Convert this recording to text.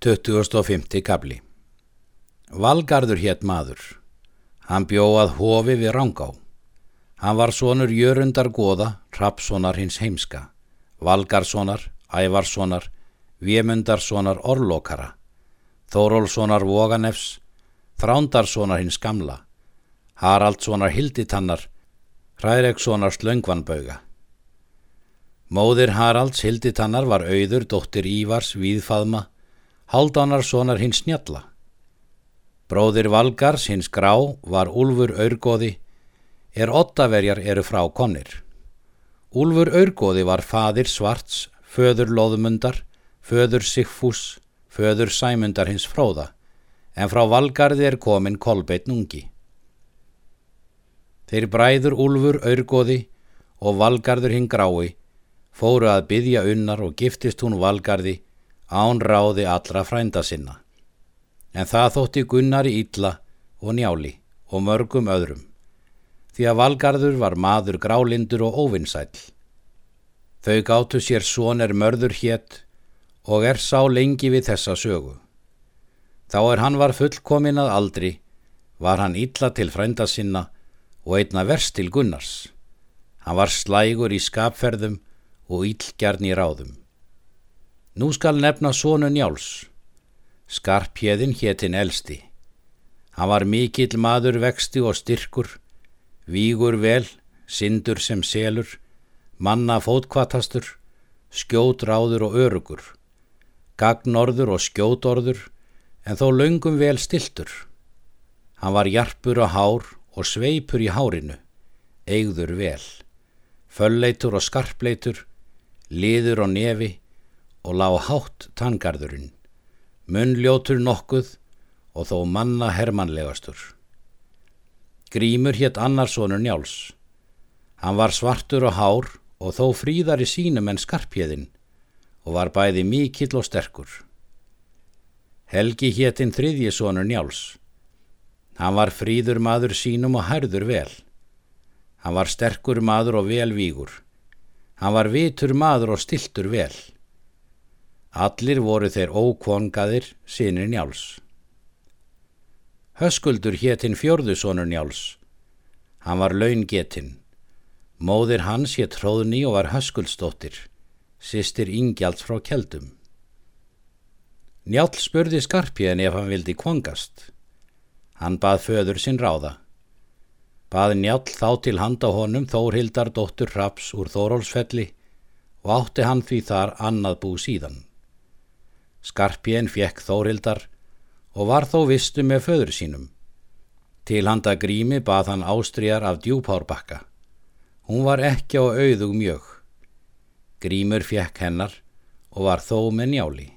25. kabli Valgarður hétt maður. Hann bjóað hofi við Rangá. Hann var sonur Jörundar goða, Rapssonar hins heimska, Valgarssonar, Ævarssonar, Vémundarssonar Orlokara, Þórólssonar Voganefs, Þrándarssonar hins gamla, Haraldssonar Hilditannar, Hrærekssonar Slöngvanbauga. Móðir Haralds Hilditannar var auður dóttir Ívars Víðfaðma, Haldánarssonar hins snjalla. Bróðir Valgars hins grá var Úlfur Örgóði, er ottaverjar eru frá konir. Úlfur Örgóði var fadir Svarts, föður Lóðmundar, föður Sigfús, föður Sæmundar hins fróða, en frá Valgarði er komin Kolbeitt Nungi. Þeir bræður Úlfur Örgóði og Valgarður hinn grái fóru að byggja unnar og giftist hún Valgarði án ráði allra frænda sinna. En það þótti Gunnari Ítla og Njáli og mörgum öðrum, því að Valgarður var maður grálindur og óvinnsæl. Þau gáttu sér svoner mörður hétt og er sá lengi við þessa sögu. Þá er hann var fullkomin að aldri, var hann illa til frænda sinna og einna verst til Gunnars. Hann var slægur í skapferðum og íllgjarn í ráðum. Nú skal nefna sonu Njáls. Skarpjeðin héttin elsti. Hann var mikill maður vexti og styrkur, vígur vel, syndur sem selur, manna fótkvatastur, skjótráður og örugur, gagnorður og skjótorður, en þó laungum vel stiltur. Hann var jarpur og hár og sveipur í hárinu, eigður vel, fölleitur og skarpleitur, liður og nefi, og lág hátt tangarðurinn, munnljótur nokkuð og þó manna hermanlegastur. Grímur hétt annarsonur Njáls. Hann var svartur og hár og þó fríðari sínum en skarpjeðinn og var bæði mikill og sterkur. Helgi héttinn þriðjesonur Njáls. Hann var fríður maður sínum og hærður vel. Hann var sterkur maður og velvígur. Hann var vitur maður og stiltur vel. Allir voru þeir ókvongaðir sinir Njáls. Höskuldur héttinn fjörðusonur Njáls. Hann var laungetinn. Móðir hans hétt Hróðni og var höskuldsdóttir, sýstir Ingjalds frá Kjeldum. Njál spurði Skarpjén ef hann vildi kvongast. Hann bað föður sinn ráða. Bað Njál þá til handa honum Þórhildar dóttur Raps úr Þórólsfelli og átti hann því þar annað bú síðan. Skarpjén fjekk Þórildar og var þó vistu með föður sínum. Til handa grími bað hann ástriðar af djúpárbakka. Hún var ekki á auðug mjög. Grímur fjekk hennar og var þó með njáli.